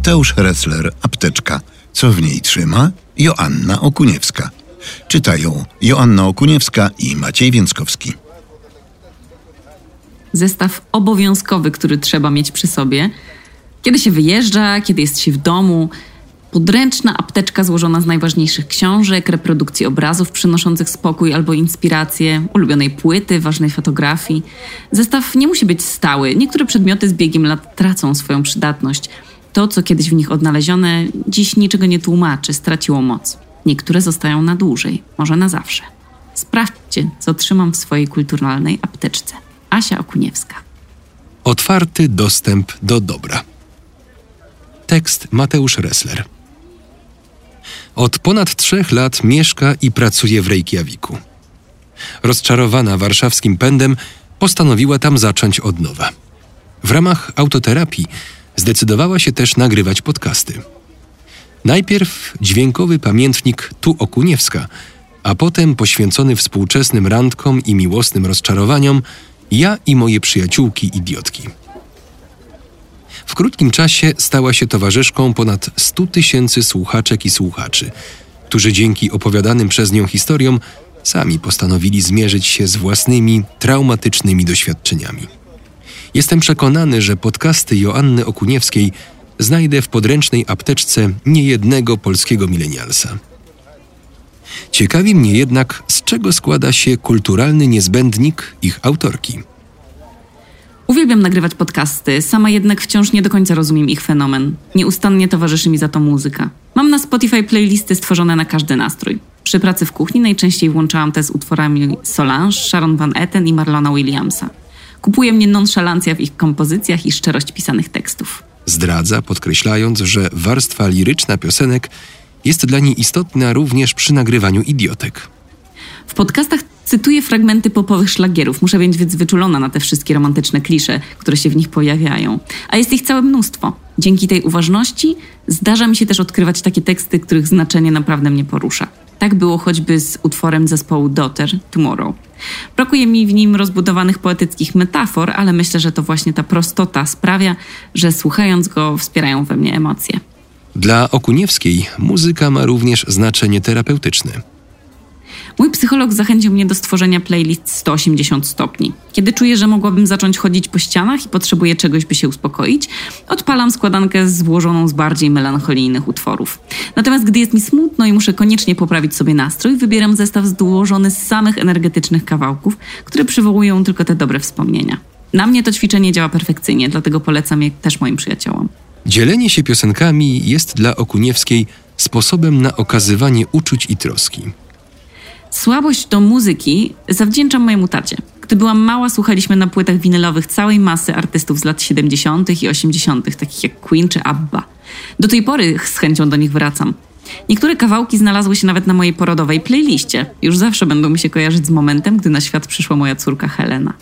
Mateusz Ressler, apteczka. Co w niej trzyma? Joanna Okuniewska. Czytają Joanna Okuniewska i Maciej Więckowski. Zestaw obowiązkowy, który trzeba mieć przy sobie. Kiedy się wyjeżdża, kiedy jest się w domu. Podręczna apteczka złożona z najważniejszych książek, reprodukcji obrazów przynoszących spokój albo inspirację, ulubionej płyty, ważnej fotografii. Zestaw nie musi być stały. Niektóre przedmioty z biegiem lat tracą swoją przydatność. To, co kiedyś w nich odnalezione, dziś niczego nie tłumaczy, straciło moc. Niektóre zostają na dłużej, może na zawsze. Sprawdźcie, co trzymam w swojej kulturalnej apteczce. Asia Okuniewska. Otwarty dostęp do dobra. Tekst Mateusz Ressler. Od ponad trzech lat mieszka i pracuje w Reykjaviku. Rozczarowana warszawskim pędem, postanowiła tam zacząć od nowa. W ramach autoterapii zdecydowała się też nagrywać podcasty. Najpierw dźwiękowy pamiętnik Tu Okuniewska, a potem poświęcony współczesnym randkom i miłosnym rozczarowaniom Ja i moje przyjaciółki idiotki. W krótkim czasie stała się towarzyszką ponad 100 tysięcy słuchaczek i słuchaczy, którzy dzięki opowiadanym przez nią historiom sami postanowili zmierzyć się z własnymi traumatycznymi doświadczeniami. Jestem przekonany, że podcasty Joanny Okuniewskiej znajdę w podręcznej apteczce niejednego polskiego milenialsa. Ciekawi mnie jednak, z czego składa się kulturalny niezbędnik ich autorki. Uwielbiam nagrywać podcasty, sama jednak wciąż nie do końca rozumiem ich fenomen. Nieustannie towarzyszy mi za to muzyka. Mam na Spotify playlisty stworzone na każdy nastrój. Przy pracy w kuchni najczęściej włączałam te z utworami Solange, Sharon Van Etten i Marlona Williamsa. Kupuje mnie nonszalancja w ich kompozycjach i szczerość pisanych tekstów. Zdradza, podkreślając, że warstwa liryczna piosenek jest dla niej istotna również przy nagrywaniu idiotek. W podcastach cytuję fragmenty popowych szlagierów. Muszę być więc wyczulona na te wszystkie romantyczne klisze, które się w nich pojawiają. A jest ich całe mnóstwo. Dzięki tej uważności zdarza mi się też odkrywać takie teksty, których znaczenie naprawdę mnie porusza. Tak było choćby z utworem zespołu Daughter Tomorrow. Brakuje mi w nim rozbudowanych poetyckich metafor, ale myślę, że to właśnie ta prostota sprawia, że słuchając go wspierają we mnie emocje. Dla Okuniewskiej muzyka ma również znaczenie terapeutyczne. Mój psycholog zachęcił mnie do stworzenia playlist 180 stopni. Kiedy czuję, że mogłabym zacząć chodzić po ścianach i potrzebuję czegoś, by się uspokoić, odpalam składankę złożoną z bardziej melancholijnych utworów. Natomiast gdy jest mi smutno i muszę koniecznie poprawić sobie nastrój, wybieram zestaw złożony z samych energetycznych kawałków, które przywołują tylko te dobre wspomnienia. Na mnie to ćwiczenie działa perfekcyjnie, dlatego polecam je też moim przyjaciołom. Dzielenie się piosenkami jest dla Okuniewskiej sposobem na okazywanie uczuć i troski. Słabość do muzyki zawdzięczam mojemu tacie. Gdy byłam mała, słuchaliśmy na płytach winylowych całej masy artystów z lat 70. i 80., takich jak Queen czy ABBA. Do tej pory z chęcią do nich wracam. Niektóre kawałki znalazły się nawet na mojej porodowej playliście. Już zawsze będą mi się kojarzyć z momentem, gdy na świat przyszła moja córka Helena.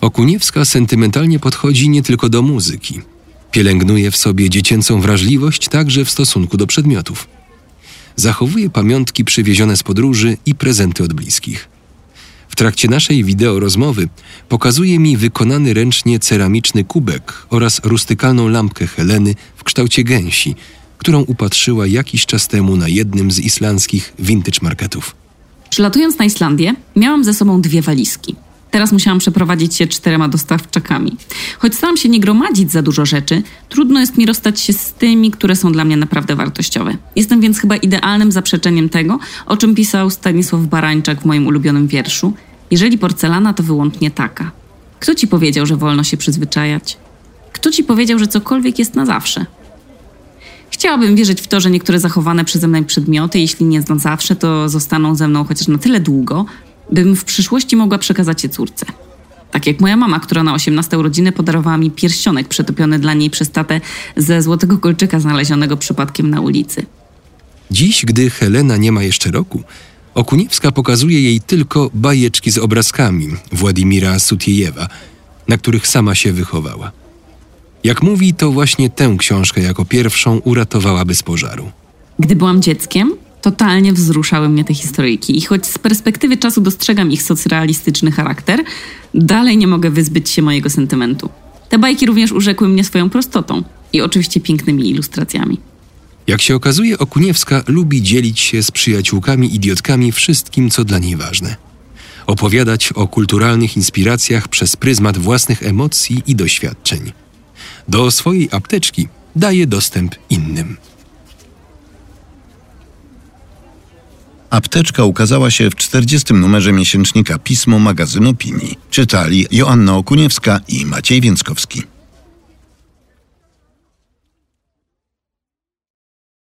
Okuniewska sentymentalnie podchodzi nie tylko do muzyki. Pielęgnuje w sobie dziecięcą wrażliwość także w stosunku do przedmiotów. Zachowuje pamiątki przywiezione z podróży i prezenty od bliskich. W trakcie naszej wideo rozmowy pokazuje mi wykonany ręcznie ceramiczny kubek oraz rustykalną lampkę Heleny w kształcie gęsi, którą upatrzyła jakiś czas temu na jednym z islandzkich vintage marketów. Przylatując na Islandię, miałam ze sobą dwie walizki. Teraz musiałam przeprowadzić się czterema dostawczakami. Choć staram się nie gromadzić za dużo rzeczy, trudno jest mi rozstać się z tymi, które są dla mnie naprawdę wartościowe. Jestem więc chyba idealnym zaprzeczeniem tego, o czym pisał Stanisław Barańczak w moim ulubionym wierszu. Jeżeli porcelana, to wyłącznie taka. Kto ci powiedział, że wolno się przyzwyczajać? Kto ci powiedział, że cokolwiek jest na zawsze? Chciałabym wierzyć w to, że niektóre zachowane przeze mnie przedmioty, jeśli nie na zawsze, to zostaną ze mną chociaż na tyle długo, bym w przyszłości mogła przekazać je córce. Tak jak moja mama, która na 18 urodziny podarowała mi pierścionek przetopiony dla niej przez tatę ze złotego kolczyka znalezionego przypadkiem na ulicy. Dziś, gdy Helena nie ma jeszcze roku, Okuniewska pokazuje jej tylko bajeczki z obrazkami Władimira Sutiejewa, na których sama się wychowała. Jak mówi, to właśnie tę książkę jako pierwszą uratowałaby z pożaru. Gdy byłam dzieckiem, totalnie wzruszały mnie te historyjki i choć z perspektywy czasu dostrzegam ich socrealistyczny charakter, dalej nie mogę wyzbyć się mojego sentymentu. Te bajki również urzekły mnie swoją prostotą. I oczywiście pięknymi ilustracjami. Jak się okazuje, Okuniewska lubi dzielić się z przyjaciółkami idiotkami wszystkim, co dla niej ważne. Opowiadać o kulturalnych inspiracjach przez pryzmat własnych emocji i doświadczeń. Do swojej apteczki daje dostęp innym. Apteczka ukazała się w 40. numerze miesięcznika Pismo magazynu Opinii. Czytali Joanna Okuniewska i Maciej Więckowski.